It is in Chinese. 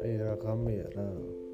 哎呀可美了。